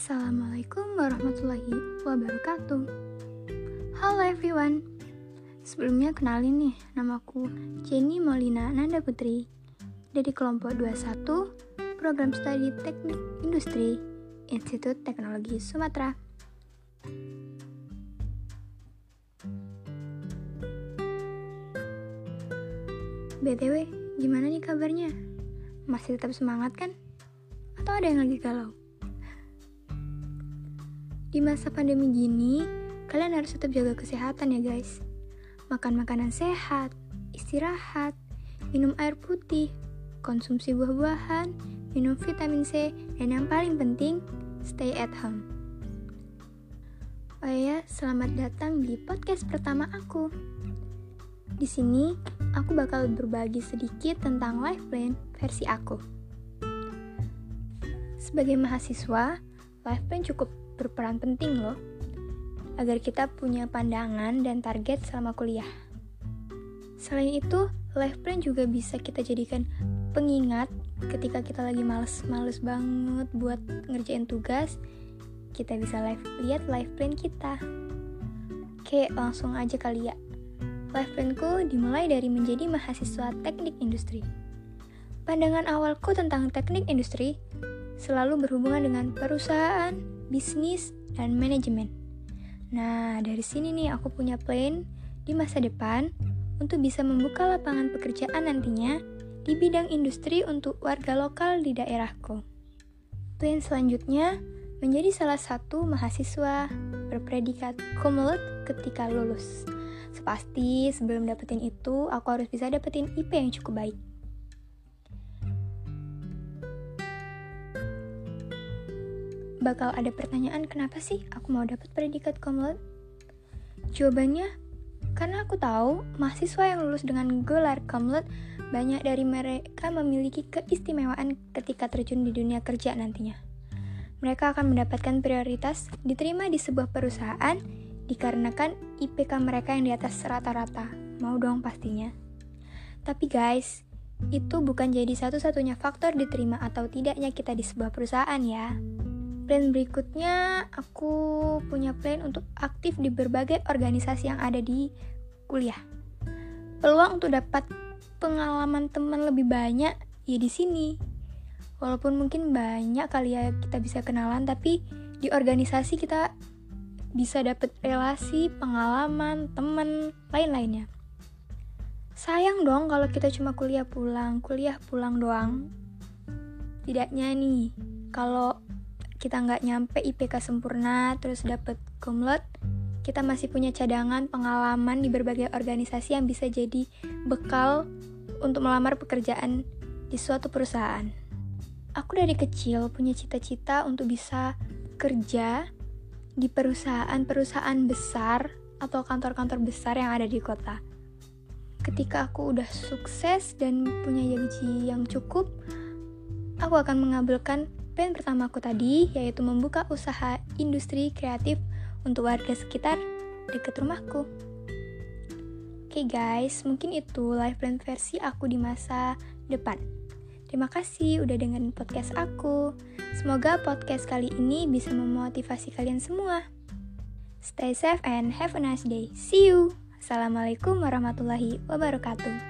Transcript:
Assalamualaikum warahmatullahi wabarakatuh Halo everyone Sebelumnya kenalin nih, namaku Jenny Molina Nanda Putri Dari kelompok 21 Program Studi Teknik Industri Institut Teknologi Sumatera BTW, gimana nih kabarnya? Masih tetap semangat kan? Atau ada yang lagi galau? Di masa pandemi gini, kalian harus tetap jaga kesehatan ya guys. Makan makanan sehat, istirahat, minum air putih, konsumsi buah-buahan, minum vitamin C, dan yang paling penting, stay at home. Oh ya, selamat datang di podcast pertama aku. Di sini, aku bakal berbagi sedikit tentang life plan versi aku. Sebagai mahasiswa, life plan cukup berperan penting loh, agar kita punya pandangan dan target selama kuliah. Selain itu, life plan juga bisa kita jadikan pengingat ketika kita lagi males-males banget buat ngerjain tugas, kita bisa live, lihat life plan kita. Oke, langsung aja kali ya. Life planku dimulai dari menjadi mahasiswa teknik industri. Pandangan awalku tentang teknik industri selalu berhubungan dengan perusahaan, bisnis, dan manajemen. Nah, dari sini nih aku punya plan di masa depan untuk bisa membuka lapangan pekerjaan nantinya di bidang industri untuk warga lokal di daerahku. Plan selanjutnya menjadi salah satu mahasiswa berpredikat cum ketika lulus. Sepasti sebelum dapetin itu, aku harus bisa dapetin IP yang cukup baik. Bakal ada pertanyaan kenapa sih aku mau dapat predikat cum Jawabannya, karena aku tahu mahasiswa yang lulus dengan gelar cum banyak dari mereka memiliki keistimewaan ketika terjun di dunia kerja nantinya. Mereka akan mendapatkan prioritas diterima di sebuah perusahaan dikarenakan IPK mereka yang di atas rata-rata. Mau dong pastinya. Tapi guys, itu bukan jadi satu-satunya faktor diterima atau tidaknya kita di sebuah perusahaan ya. Plan berikutnya, aku punya plan untuk aktif di berbagai organisasi yang ada di kuliah. Peluang untuk dapat pengalaman teman lebih banyak ya di sini. Walaupun mungkin banyak kali ya kita bisa kenalan, tapi di organisasi kita bisa dapet relasi, pengalaman, temen, lain-lainnya. Sayang dong kalau kita cuma kuliah pulang, kuliah pulang doang. Tidaknya nih, kalau kita nggak nyampe IPK sempurna, terus dapet kumlot, kita masih punya cadangan pengalaman di berbagai organisasi yang bisa jadi bekal untuk melamar pekerjaan di suatu perusahaan. Aku dari kecil punya cita-cita untuk bisa kerja di perusahaan-perusahaan besar atau kantor-kantor besar yang ada di kota. Ketika aku udah sukses dan punya gaji yang cukup, aku akan mengabulkan plan pertamaku tadi, yaitu membuka usaha industri kreatif untuk warga sekitar dekat rumahku. Oke okay guys, mungkin itu life plan versi aku di masa depan. Terima kasih udah dengerin podcast aku. Semoga podcast kali ini bisa memotivasi kalian semua. Stay safe and have a nice day. See you. Assalamualaikum warahmatullahi wabarakatuh.